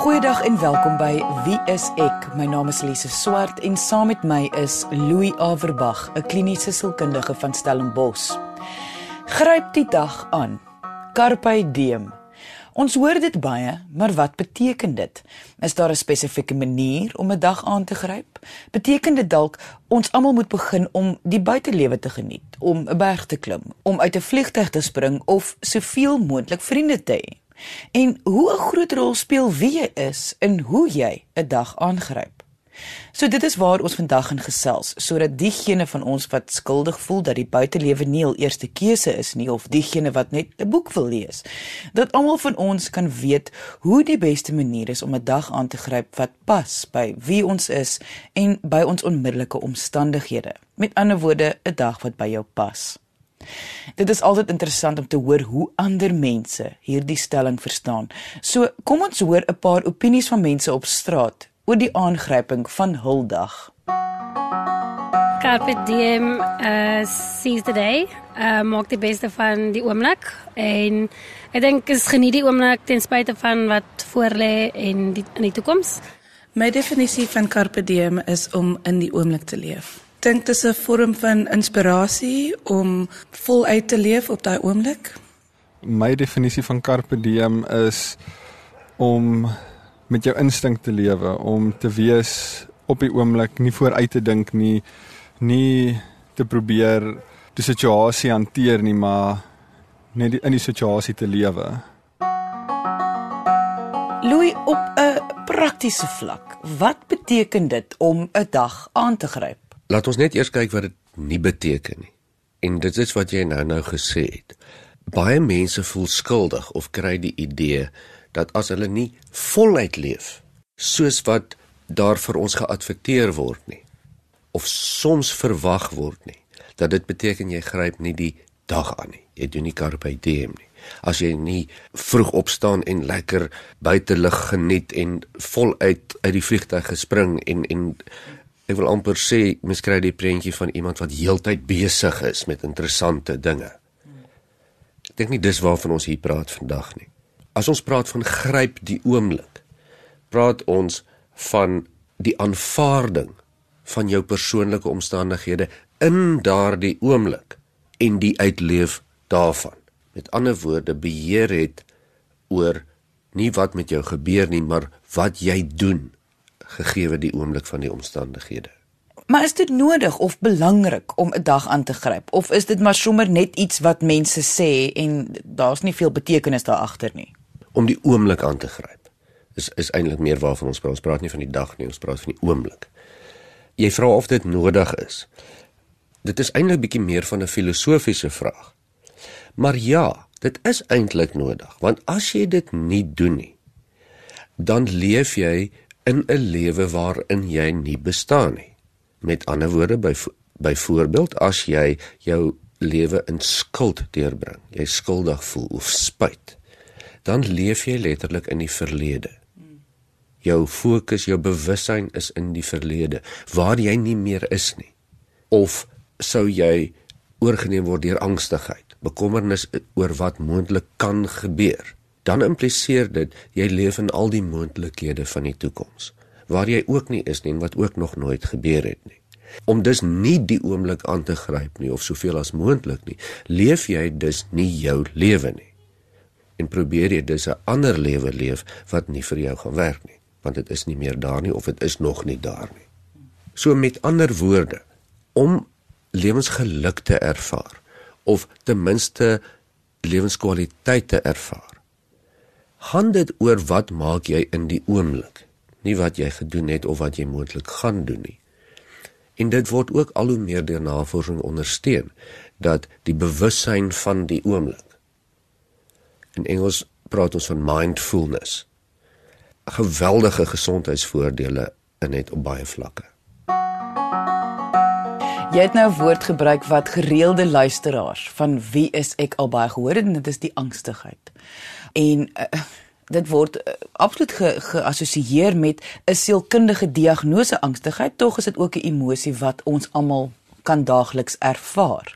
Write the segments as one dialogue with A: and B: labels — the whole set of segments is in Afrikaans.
A: Goeiedag en welkom by Wie is ek? My naam is Lise Swart en saam met my is Louis Averbag, 'n kliniese sielkundige van Stellenbosch. Gryp die dag aan. Carpe diem. Ons hoor dit baie, maar wat beteken dit? Is daar 'n spesifieke manier om 'n dag aan te gryp? Beteken dit dalk ons almal moet begin om die buitelewe te geniet, om 'n berg te klim, om uit 'n vliegtuig te spring of soveel moontlik vriende te hê? En hoe 'n groot rol speel wie jy is in hoe jy 'n dag aangryp? So dit is waar ons vandag in gesels, sodat diegene van ons wat skuldig voel dat die buitelewe nie hul eerste keuse is nie of diegene wat net 'n boek wil lees, dat almal van ons kan weet hoe die beste manier is om 'n dag aan te gryp wat pas by wie ons is en by ons onmiddellike omstandighede. Met ander woorde, 'n dag wat by jou pas. Dit is altyd interessant om te hoor hoe ander mense hierdie stelling verstaan. So, kom ons hoor 'n paar opinies van mense op straat oor die aangryping van Huldag.
B: Carpe diem, uh seize the day. Uh maak die beste van die oomblik en ek dink is geniet die oomblik ten spyte van wat voorlê en die in die toekoms.
C: My definisie van carpe diem is om in die oomblik te leef. Dink dit is 'n vorm van inspirasie om voluit te leef op daai oomblik.
D: My definisie van carpe diem is om met jou instink te lewe om te wees op die oomblik nie vooruit te dink nie nie te probeer die situasie hanteer nie maar net in die situasie te lewe.
A: Louis op 'n praktiese vlak. Wat beteken dit om 'n dag aan te gryp
E: Laat ons net eers kyk wat dit nie beteken nie. En dit is wat jy nou nou gesê het. Baie mense voel skuldig of kry die idee dat as hulle nie voluit leef soos wat daar vir ons geadverteer word nie of soms verwag word nie dat dit beteken jy gryp nie die dag aan nie. Jy doen nie carpe diem nie. As jy nie vroeg opstaan en lekker buite lig geniet en voluit uit die vliegtuig gespring en en ek wil amper sê mens kry die prentjie van iemand wat heeltyd besig is met interessante dinge. Ek dink nie dis waarvan ons hier praat vandag nie. As ons praat van gryp die oomblik, praat ons van die aanvaarding van jou persoonlike omstandighede in daardie oomblik en die uitleef daarvan. Met ander woorde, beheer het oor nie wat met jou gebeur nie, maar wat jy doen gegee die oomblik van die omstandighede.
A: Maar is dit nodig of belangrik om 'n dag aan te gryp of is dit maar sommer net iets wat mense sê en daar's nie veel betekenis daar agter nie?
E: om die oomblik aan te gryp. Is is eintlik meer waarvan ons praat. Ons praat nie van die dag nie, ons praat van die oomblik. Jy vra of dit nodig is. Dit is eintlik bietjie meer van 'n filosofiese vraag. Maar ja, dit is eintlik nodig, want as jy dit nie doen nie, dan leef jy in 'n lewe waarin jy nie bestaan nie. Met ander woorde, by byvoorbeeld as jy jou lewe in skuld deurbring, jy skuldig voel of spyt dan leef jy letterlik in die verlede. Jou fokus, jou bewussyn is in die verlede waar jy nie meer is nie. Of sou jy oorgeneem word deur angstigheid, bekommernis oor wat moontlik kan gebeur, dan impliseer dit jy leef in al die moontlikhede van die toekoms waar jy ook nie is nie en wat ook nog nooit gebeur het nie. Om dus nie die oomblik aan te gryp nie of soveel as moontlik nie, leef jy dus nie jou lewe nie en probeer jy dis 'n ander lewe leef wat nie vir jou gaan werk nie, want dit is nie meer daar nie of dit is nog nie daar nie. So met ander woorde, om lewensgeluk te ervaar of ten minste lewenskwaliteit te ervaar, gaan dit oor wat maak jy in die oomblik, nie wat jy gedoen het of wat jy moontlik gaan doen nie. En dit word ook al hoe meer deur navorsing ondersteun dat die bewussyn van die oomblik In Engels praat ons van mindfulness. Geweldige gesondheidsvoordele in net op baie vlakke.
A: Jy het nou 'n woord gebruik wat gereelde luisteraars van wie is ek al baie gehoor het en dit is die angstigheid. En uh, dit word uh, absoluut geassosieer ge met 'n sielkundige diagnose angstigheid, tog is dit ook 'n emosie wat ons almal kan daagliks ervaar.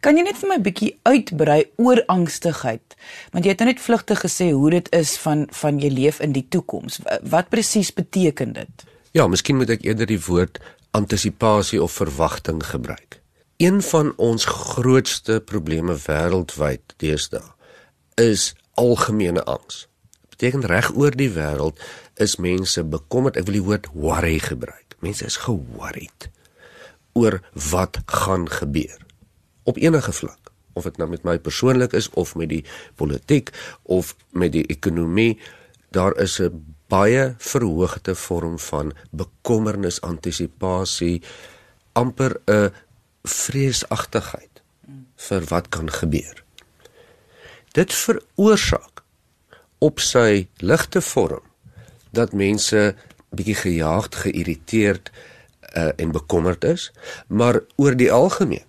A: Kan jy net vir my 'n bietjie uitbrei oor angstigheid? Want jy het nou net vlugtig gesê hoe dit is van van jy leef in die toekoms. Wat presies beteken dit?
E: Ja, miskien moet ek eerder die woord antisipasie of verwagting gebruik. Een van ons grootste probleme wêreldwyd deesdae is algemene angs. Dit beteken reg oor die wêreld is mense bekommerd. Ek wil die woord worry gebruik. Mense is ge-worried oor wat gaan gebeur op enige vlak of dit nou met my persoonlik is of met die politiek of met die ekonomie daar is 'n baie verhoogde vorm van bekommernis antisipasie amper 'n vreesagtigheid vir wat kan gebeur dit veroorsaak op sy ligte vorm dat mense bietjie gejaagd, geïrriteerd uh, en bekommerd is, maar oor die algemeen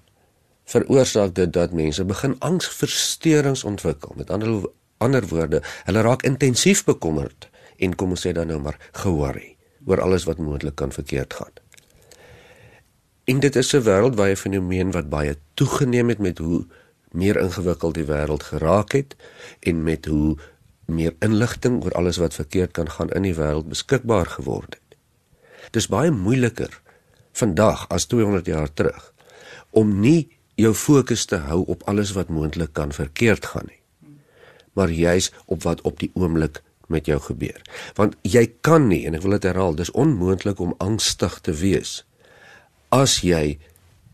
E: veroorsaak dit dat mense begin angsversteurings ontwikkel. Met ander ander woorde, hulle raak intensief bekommerd en kom ons sê dan nou maar ge-worry oor alles wat moontlik kan verkeerd gaan. En dit is 'n wêreldwye fenomeen wat baie toegeneem het met hoe meer ingewikkeld die wêreld geraak het en met hoe meer inligting oor alles wat verkeerd kan gaan in die wêreld beskikbaar geword het. Dis baie moeiliker vandag as 200 jaar terug om nie jou fokus te hou op alles wat moontlik kan verkeerd gaan nie maar juis op wat op die oomblik met jou gebeur want jy kan nie en ek wil dit herhaal dis onmoontlik om angstig te wees as jy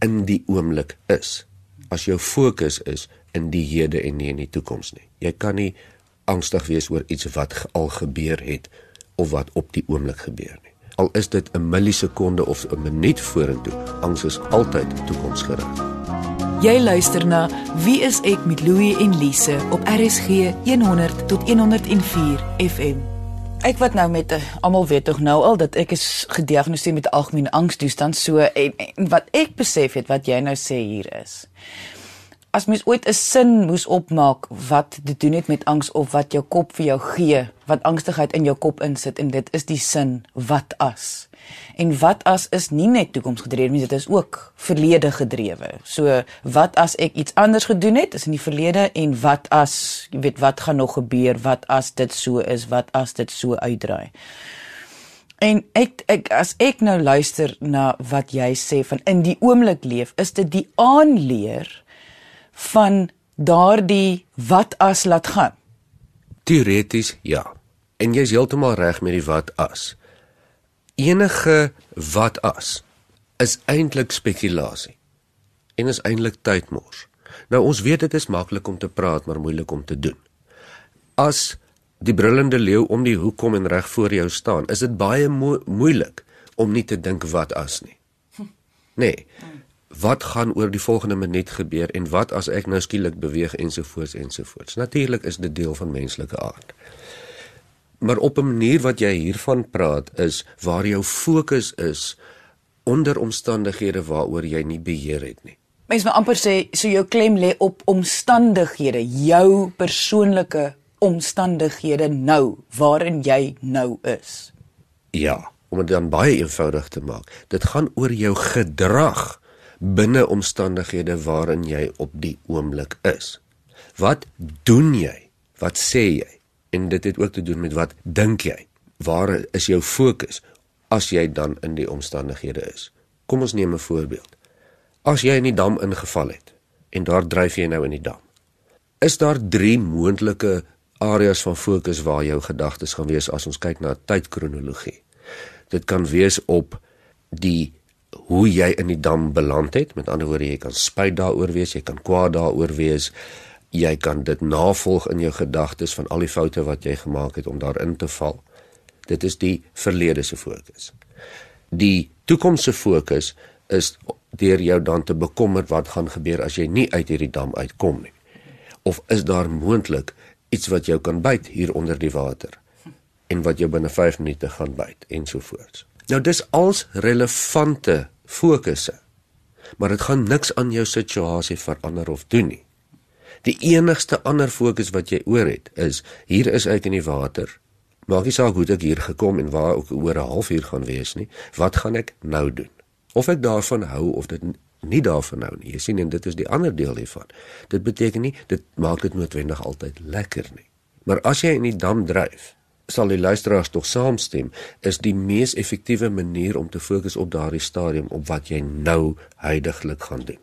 E: in die oomblik is as jou fokus is in die hede en nie in die toekoms nie. Jy kan nie angstig wees oor iets wat al gebeur het of wat op die oomblik gebeur nie. Al is dit 'n millisekonde of 'n minuut vorentoe angs is altyd toekomsgerig.
A: Jy luister na Wie is ek met Louie en Lise op RSG 100 tot 104 FM. Ek wat nou met uh, almal weet tog nou al dat ek is gediagnoseer met algemene angstoestand so en, en wat ek besef het wat jy nou sê hier is as mens ooit 'n sin moes opmaak wat te doen het met angs of wat jou kop vir jou gee, wat angstigheid in jou kop insit en dit is die sin wat as. En wat as is nie net toekomsgedrewe nie, dit is ook verlede gedrewe. So wat as ek iets anders gedoen het is in die verlede en wat as, jy weet wat gaan nog gebeur, wat as dit so is, wat as dit so uitdraai. En ek ek as ek nou luister na wat jy sê van in die oomblik leef, is dit die aanleer van daardie wat as laat gaan?
E: Teoreties ja. En jy's heeltemal reg met die wat as. Enige wat as is eintlik spekulasie. En is eintlik tydmors. Nou ons weet dit is maklik om te praat, maar moeilik om te doen. As die brullende leeu om die hoek kom en reg voor jou staan, is dit baie mo moeilik om nie te dink wat as nie. Nee wat gaan oor die volgende minuut gebeur en wat as ek nou skielik beweeg ensovoorts ensovoorts. Natuurlik is dit deel van menslike aard. Maar op 'n manier wat jy hiervan praat is waar jou fokus is onder omstandighede waaroor jy nie beheer het nie.
A: Mens moet amper sê so jou klem lê op omstandighede, jou persoonlike omstandighede nou waarin jy nou is.
E: Ja, om dit dan baie eenvoudig te maak. Dit gaan oor jou gedrag binne omstandighede waarin jy op die oomblik is. Wat doen jy? Wat sê jy? En dit het ook te doen met wat dink jy? Waar is jou fokus as jy dan in die omstandighede is? Kom ons neem 'n voorbeeld. As jy in die dam ingeval het en daar dryf jy nou in die dam. Is daar 3 moontlike areas van fokus waar jou gedagtes gaan wees as ons kyk na tydkronologie? Dit kan wees op die hoe jy in die dam beland het. Met ander woorde, jy kan spyt daaroor wees, jy kan kwaad daaroor wees. Jy kan dit navolg in jou gedagtes van al die foute wat jy gemaak het om daarin te val. Dit is die verlede se fokus. Die toekoms se fokus is deur jou dan te bekommer wat gaan gebeur as jy nie uit hierdie dam uitkom nie. Of is daar moontlik iets wat jou kan byt hier onder die water en wat jou binne 5 minute gaan byt ensovoorts. Nou dis als relevante fokusse. Maar dit gaan niks aan jou situasie verander of doen nie. Die enigste ander fokus wat jy oor het is hier is ek in die water. Maak nie saak hoe ek hier gekom en waar ek oor 'n halfuur gaan wees nie. Wat gaan ek nou doen? Of ek daarvan hou of dit nie daarvan nou nie. Jy sien en dit is die ander deel hiervan. Dit beteken nie dit maak dit noodwendig altyd lekker nie. Maar as jy in die dam dryf, sal die luisteraars tog saamstem, is die mees effektiewe manier om te fokus op daardie stadium op wat jy nou heidaglik gaan doen.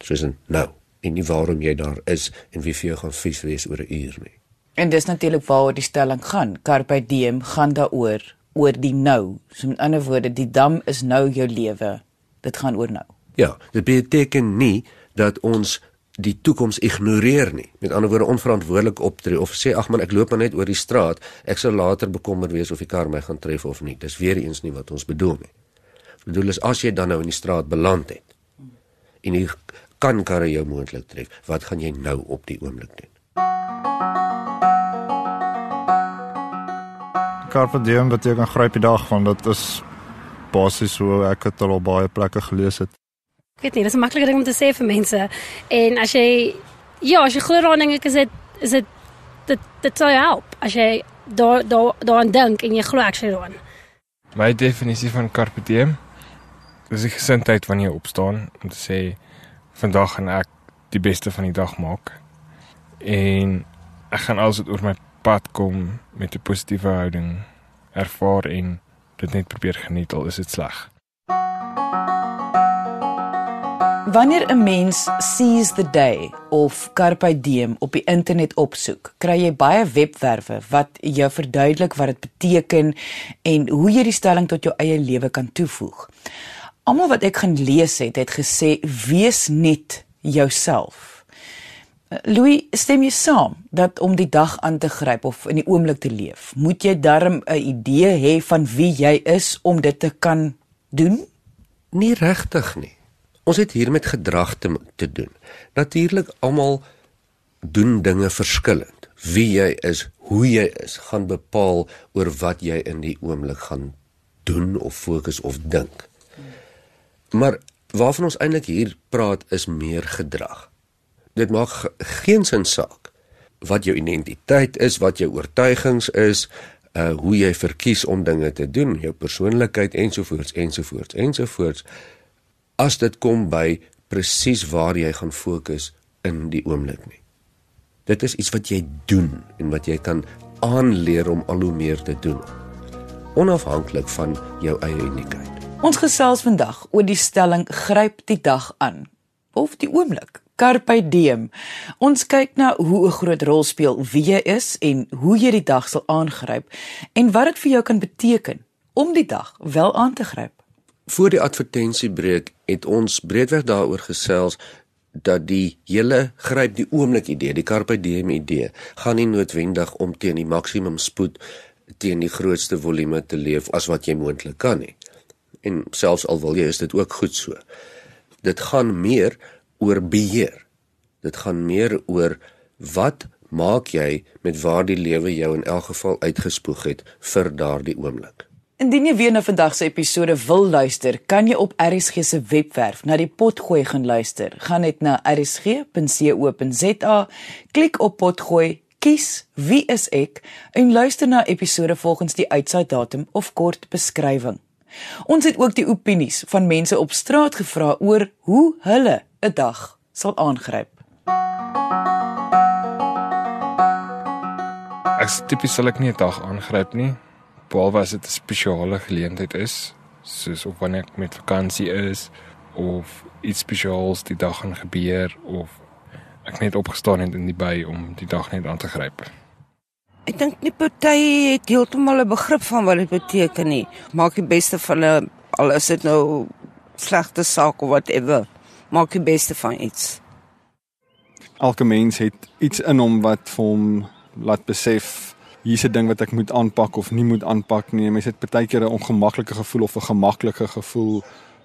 E: Soos in nou, en nie waarom jy daar is en wie vir jou gaan vies wees oor 'n uur nie.
A: En dis natuurlik waaroor die stelling gaan. Carpe diem gaan daaroor oor die nou. So met ander woorde, die dam is nou jou lewe. Dit gaan oor nou.
E: Ja, dit beteken nie dat ons die toekoms ignoreer nie. Met ander woorde onverantwoordelik optree of sê ag man ek loop maar net oor die straat, ek sal later bekommer wees of die kar my gaan tref of nie. Dis weer eens nie wat ons bedoel nie. Ons bedoel is as jy dan nou in die straat beland het en jy kan karre jou moontlik tref, wat gaan jy nou op die oomblik doen?
F: Carpe diem beteken gryp die dag want dit is basies hoe ek dit al baie plekke gelees het.
B: Ek weet nie, dis 'n maklike ding om te sê vir mense. En as jy ja, as jy glo daaraan dink ek is dit is dit dit dit sal jou help as jy daar daar daaraan dink en jy glo actually daaraan.
G: My definisie van carpe diem is die gesindheid wanneer jy opstaan om te sê vandag gaan ek die beste van die dag maak. En ek gaan alles wat oor my pad kom met 'n positiewe houding ervaar en dit net probeer geniet al is dit sleg.
A: Wanneer 'n mens seize the day of carpe diem op die internet opsoek, kry jy baie webwerwe wat jou verduidelik wat dit beteken en hoe jy die stelling tot jou eie lewe kan toevoeg. Almal wat ek gaan lees het, het gesê wees net jouself. Louis, stem jy saam dat om die dag aan te gryp of in die oomblik te leef, moet jy darm 'n idee hê van wie jy is om dit te kan doen?
E: Nie regtig nie. Ons het hier met gedrag te, te doen. Natuurlik almal doen dinge verskillend. Wie jy is, hoe jy is, gaan bepaal oor wat jy in die oomblik gaan doen of fokus of dink. Maar waarvan ons eintlik hier praat is meer gedrag. Dit maak geen sin saak wat jou identiteit is, wat jou oortuigings is, uh hoe jy verkies om dinge te doen, jou persoonlikheid ensovoorts ensovoorts ensovoorts as dit kom by presies waar jy gaan fokus in die oomblik nie. Dit is iets wat jy doen en wat jy kan aanleer om al hoe meer te doen onafhanklik van jou eie uniekheid.
A: Ons gesels vandag oor die stelling gryp die dag aan of die oomblik. Carpe diem. Ons kyk na hoe 'n groot rol speel wie jy is en hoe jy die dag sal aangryp en wat dit vir jou kan beteken om die dag wel aan te gryp.
E: Voor die advertensiebreek het ons breedweg daaroor gesels dat die hele gryp die oomblik idee, die carpe diem idee, gaan nie noodwendig om teen die maksimum spoed teen die grootste volume te leef as wat jy moontlik kan nie en selfs al wil jy is dit ook goed so. Dit gaan meer oor beheer. Dit gaan meer oor wat maak jy met waar die lewe jou in elk geval uitgespoeg het vir daardie oomblik.
A: Indien jy weer na vandag se episode wil luister, kan jy op RSG se webwerf na die potgooi gaan luister. Gaan net na rsg.co.za, klik op potgooi, kies wie is ek en luister na episode volgens die uitsaai datum of kort beskrywing. Ons het ook die opinies van mense op straat gevra oor hoe hulle 'n dag sal aangryp.
G: Ek tipies sal ek nie 'n dag aangryp nie, behalwe as dit 'n spesiale geleentheid is, soos of wanneer ek met vakansie is of iets spesiaals die dag gaan gebeur of ek net opgestaan het in die by om die dag net aan te gryp.
H: Ek dink nie party het heeltemal 'n begrip van wat dit beteken nie. Maak die beste van 'n al is dit nou slegte saak of whatever. Maak die beste van iets.
D: Elke mens het iets in hom wat vir hom laat besef hier's 'n ding wat ek moet aanpak of nie moet aanpak nie. Mens het baie keer 'n ongemaklike gevoel of 'n gemaklike gevoel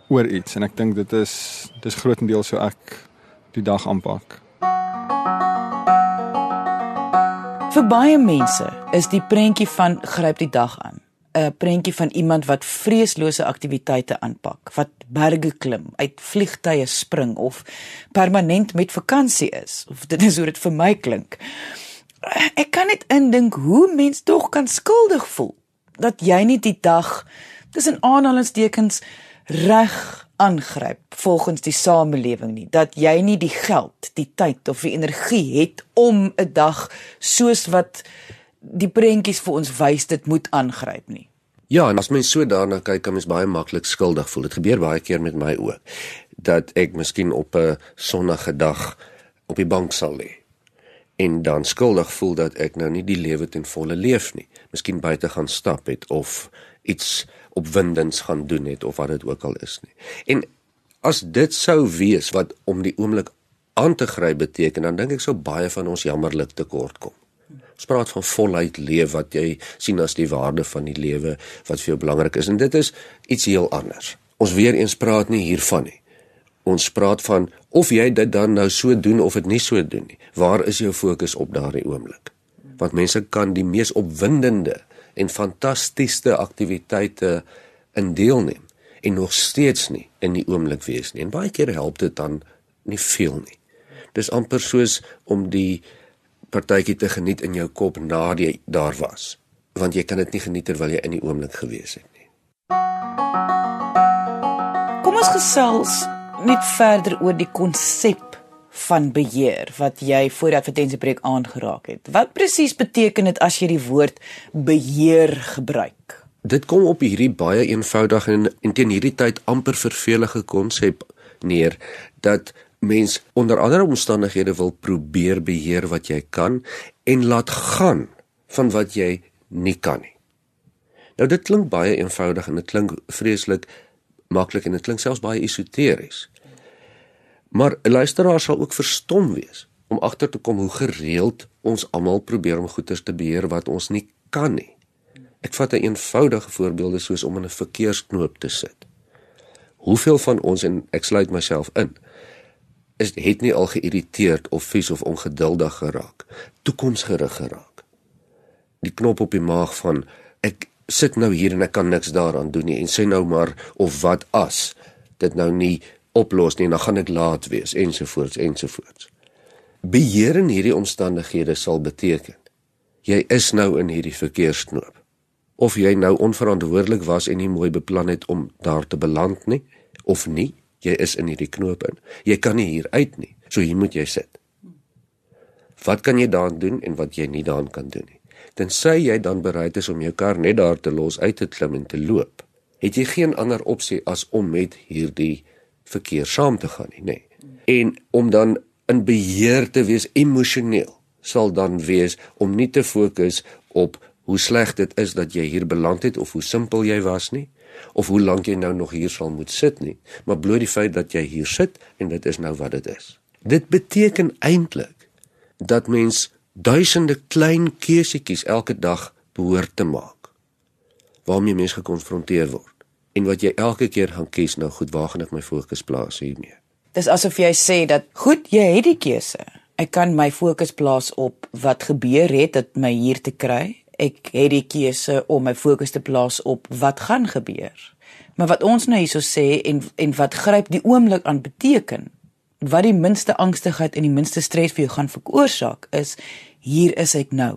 D: oor iets en ek dink dit is dis grootendeels so ek die dag aanpak.
A: Vir baie mense is die prentjie van gryp die dag aan 'n prentjie van iemand wat vreeslose aktiwiteite aanpak, wat berge klim, uit vliegtye spring of permanent met vakansie is. Of dit is hoe dit vir my klink. Ek kan net indink hoe mens tog kan skuldig voel dat jy nie die dag tussen aanhalingstekens reg aangryp volgens die samelewing nie. Dat jy nie die geld, die tyd of die energie het om 'n dag soos wat die prentjies vir ons wys dit moet aangryp nie.
E: Ja, en as mens so daarna kyk, kan mens baie maklik skuldig voel. Dit gebeur baie keer met my ook dat ek miskien op 'n sonnige dag op die bank sal lê en dan skuldig voel dat ek nou nie die lewe ten volle leef nie. Miskien buite gaan stap het of iets opwindends gaan doen het of wat dit ook al is nie. En as dit sou wees wat om die oomblik aan te gryp beteken, dan dink ek sou baie van ons jammerlik tekort kom. Ons praat van voluit leef wat jy sien as die waarde van die lewe wat vir jou belangrik is en dit is iets heel anders. Ons weer eens praat nie hiervan nie. Ons praat van of jy dit dan nou so doen of dit nie so doen nie. Waar is jou fokus op daardie oomblik? Want mense kan die mees opwindende en fantastiese aktiwiteite in deelneem en nog steeds nie in die oomblik wees nie. En baie keer help dit dan nie veel nie. Dis amper soos om die partytjie te geniet in jou kop na jy daar was, want jy kan dit nie geniet terwyl jy in die oomblik gewees het nie.
A: Kom ons gesels net verder oor die konsep van beheer wat jy voor die advertensiebreek aangeraak het. Wat presies beteken dit as jy die woord beheer gebruik?
E: Dit kom op hierdie baie eenvoudige en, en teen hierdie tyd amper vervelige konsep neer dat mens onder andere omstandighede wil probeer beheer wat jy kan en laat gaan van wat jy nie kan nie. Nou dit klink baie eenvoudig en dit klink vreeslik maklik en dit klink selfs baie esoteries. Maar 'n luisteraar sal ook verstom wees om agter te kom hoe gereeld ons almal probeer om goeders te beheer wat ons nie kan nie. Ek vat 'n eenvoudige voorbeelde soos om in 'n verkeersknoop te sit. Hoeveel van ons en ek sluit myself in is het nie al geïrriteerd of vies of ongeduldig geraak, toekomsgerig geraak. Die knop op die maag van ek sit nou hier en ek kan niks daaraan doen nie en sê nou maar of wat as dit nou nie oplos nie dan gaan ek laat wees ensovoorts ensovoorts. Beheer in hierdie omstandighede sal beteken jy is nou in hierdie verkeersknoop. Of jy nou onverantwoordelik was en nie mooi beplan het om daar te beland nie of nie, jy is in hierdie knoop in. Jy kan nie hier uit nie. So hier moet jy sit. Wat kan jy daan doen en wat jy nie daan kan doen nie? Tensy jy dan bereid is om jou kar net daar te los uit te klim en te loop, het jy geen ander opsie as om met hierdie verkeer saam te gaan nie, nê. Nee. En om dan in beheer te wees emosioneel sal dan wees om nie te fokus op hoe sleg dit is dat jy hier beland het of hoe simpel jy was nie of hoe lank jy nou nog hier sal moet sit nie, maar bloot die feit dat jy hier sit en dit is nou wat dit is. Dit beteken eintlik dat mens duisende klein keusetjies elke dag behoort te maak waarmee mens gekonfronteer word en wat jy elke keer gaan kies nou goed waar gaan ek my fokus plaas hiermee.
A: Dis asof jy sê dat goed, jy het die keuse. Ek kan my fokus plaas op wat gebeur het dat my hier te kry. Ek het die keuse om my fokus te plaas op wat gaan gebeur. Maar wat ons nou hierso sê en en wat gryp die oomblik aan beteken wat die minste angstigheid en die minste stres vir jou gaan veroorsaak is hier is ek nou.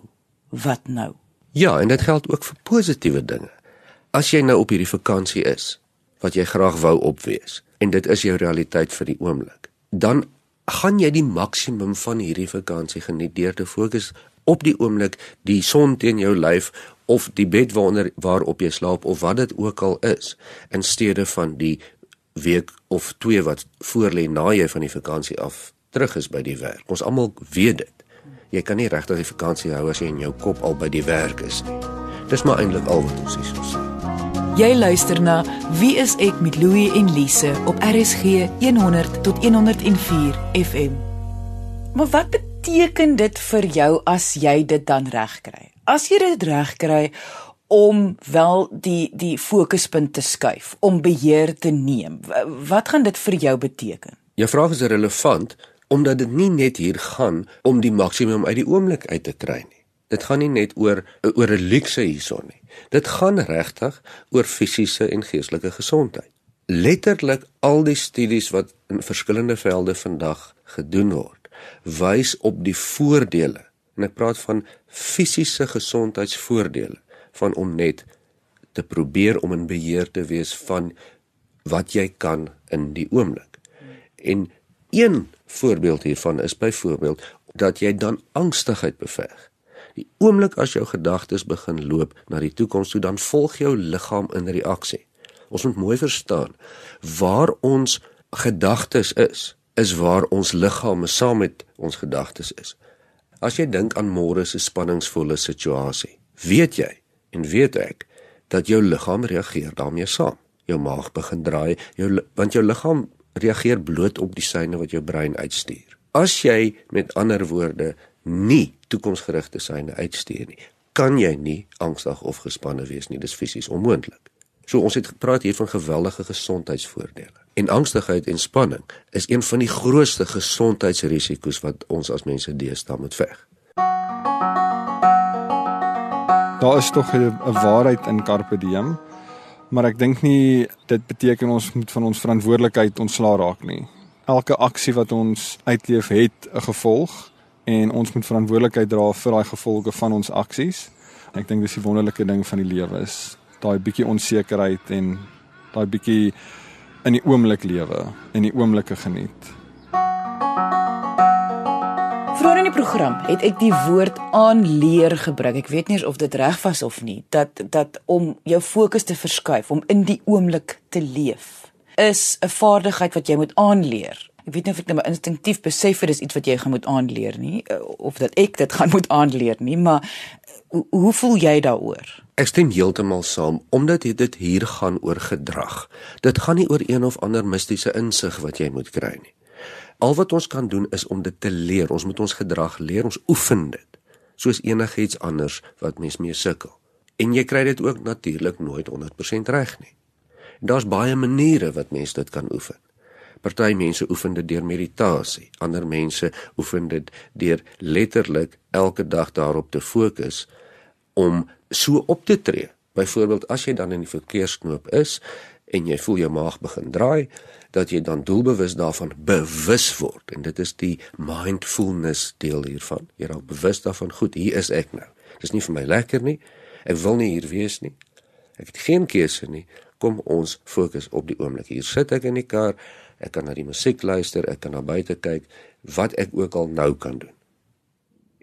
A: Wat nou?
E: Ja, en dit geld ook vir positiewe dinge as jy nou op hierdie vakansie is wat jy graag wou opwees en dit is jou realiteit vir die oomblik, dan gaan jy die maksimum van hierdie vakansie geniet deur te fokus op die oomblik, die son teen jou lyf of die bed waaronder waarop jy slaap of wat dit ook al is in steede van die week of twee wat voorlê na jy van die vakansie af terug is by die werk. Ons almal weet dit. Jy kan nie regtig die vakansie hou as jy in jou kop al by die werk is nie. Dis maar eintlik al wat ons hier sê.
A: Jy luister na Wie is ek met Louie en Lise op RSG 100 tot 104 FM. Maar wat beteken dit vir jou as jy dit dan regkry? As jy dit regkry om wel die die fokuspunt te skuif, om beheer te neem. Wat gaan dit vir jou beteken?
E: Jou vraag is relevant omdat dit nie net hier gaan om die maksimum uit die oomblik uit te kry nie. Dit gaan nie net oor oor 'n luukse hierson nie. Dit gaan regtig oor fisiese en geestelike gesondheid. Letterlik al die studies wat in verskillende velde vandag gedoen word, wys op die voordele. En ek praat van fisiese gesondheidsvoordele van om net te probeer om in beheer te wees van wat jy kan in die oomblik. En een voorbeeld hiervan is byvoorbeeld dat jy dan angstigheid beveg. Die oomblik as jou gedagtes begin loop na die toekoms toe, dan volg jou liggaam in reaksie. Ons moet mooi verstaan waar ons gedagtes is, is waar ons liggame saam met ons gedagtes is. As jy dink aan môre se spanningsvolle situasie, weet jy en weet ek dat jou liggaam reageer daarmee saam. Jou maag begin draai, jou want jou liggaam reageer bloot op die seine wat jou brein uitstuur. As jy met ander woorde nie toekomsgerigte seine uitstuur nie, kan jy nie angstig of gespanne wees nie. Dis fisies onmoontlik. So ons het gepraat hier van geweldige gesondheidsvoordele. En angstigheid en spanning is een van die grootste gesondheidsrisiko's wat ons as mense deesdae moet veg.
D: Daar is tog 'n waarheid in carpe diem, maar ek dink nie dit beteken ons moet van ons verantwoordelikheid ontslaa raak nie. Elke aksie wat ons uitleef het 'n gevolg en ons moet verantwoordelikheid dra vir daai gevolge van ons aksies. Ek dink dis die wonderlike ding van die lewe is daai bietjie onsekerheid en daai bietjie in die oomblik lewe en die oomblikke geniet.
A: Vroeger in die program het ek die woord aanleer gebruik. Ek weet nie of dit reg was of nie dat dat om jou fokus te verskuif om in die oomblik te leef is 'n vaardigheid wat jy moet aanleer. Ek weet nie of ek nou instinktief besef dit is iets wat jy gaan moet aanleer nie of dat ek dit gaan moet aanleer nie, maar hoe, hoe voel jy daaroor?
E: Ek stem heeltemal saam omdat dit hier gaan oor gedrag. Dit gaan nie oor een of ander mistiese insig wat jy moet kry nie. Al wat ons kan doen is om dit te leer. Ons moet ons gedrag leer, ons oefen dit. Soos enigiets anders wat mens mee sukkel. En jy kry dit ook natuurlik nooit 100% reg nie. En daar's baie maniere wat mens dit kan oefen. Party mense oefen dit deur meditasie, ander mense oefen dit deur letterlik elke dag daarop te fokus om so op te tree. Byvoorbeeld as jy dan in die verkeersknoop is en jy voel jou maag begin draai, dat jy dan doelbewus daarvan bewus word en dit is die mindfulness deel hiervan. Jy raak bewus daarvan, goed, hier is ek nou. Dis nie vir my lekker nie. Ek wil nie hier wees nie. Ek het geen keuse nie. Kom ons fokus op die oomblik. Hier sit ek in die kar. Ek kan na die musiek luister, ek kan na buite kyk, wat ek ook al nou kan doen.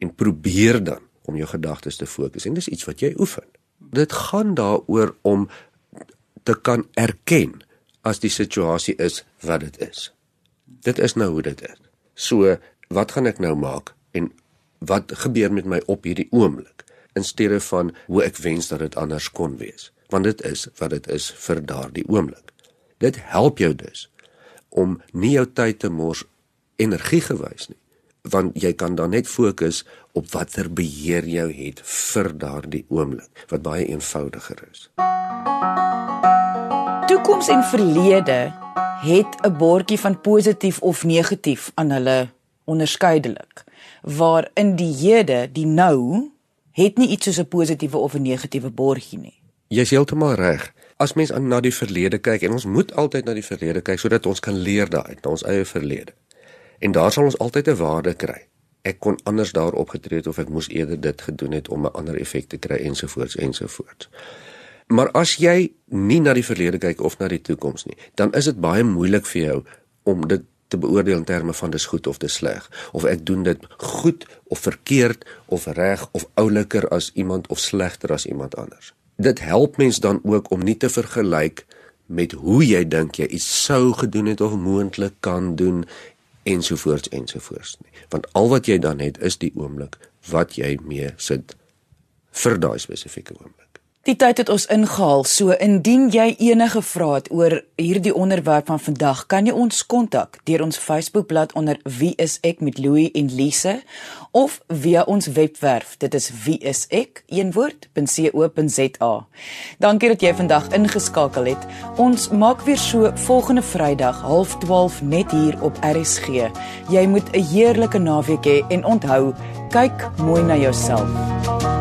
E: En probeer dan om jou gedagtes te fokus en dis iets wat jy oefen. Dit gaan daaroor om te kan erken as die situasie is wat dit is. Dit is nou hoe dit is. So, wat gaan ek nou maak en wat gebeur met my op hierdie oomblik in steede van hoe ek wens dat dit anders kon wees, want dit is wat dit is vir daardie oomblik. Dit help jou dus om nie jou tyd te mors energie gewys nie, want jy kan dan net fokus op watter beheer jy het vir daardie oomblik wat baie eenvoudiger is.
A: Toekoms en verlede het 'n bordjie van positief of negatief aan hulle onderskeidelik waar in die hede die nou het nie iets soos 'n positiewe of 'n negatiewe bordjie nie.
E: Jy is heeltemal reg. As mens aan na die verlede kyk en ons moet altyd na die verlede kyk sodat ons kan leer daaruit, na ons eie verlede. En daar sal ons altyd 'n waarde kry. Ek kon anders daarop getree het of ek moes eerder dit gedoen het om 'n ander effek te kry ensovoorts ensovoorts. Maar as jy nie na die verlede kyk of na die toekoms nie, dan is dit baie moeilik vir jou om dit te beoordeel in terme van dis goed of dis sleg of ek doen dit goed of verkeerd of reg of ouliker as iemand of slegter as iemand anders. Dit help mens dan ook om nie te vergelyk met hoe jy dink jy iets sou gedoen het of moontlik kan doen ensovoorts ensovoorts nie. Want al wat jy dan het is die oomblik wat jy mee sit vir daai spesifieke oomblik.
A: Die tyd het ons ingehaal. So indien jy enige vrae het oor hierdie onderwerp van vandag, kan jy ons kontak deur ons Facebookblad onder Wie is ek met Louie en Lise of via ons webwerf. Dit is wieisek een woord.co.za. Dankie dat jy vandag ingeskakel het. Ons maak weer so volgende Vrydag 12:30 net hier op RSG. Jy moet 'n heerlike naweek hê en onthou, kyk mooi na jouself.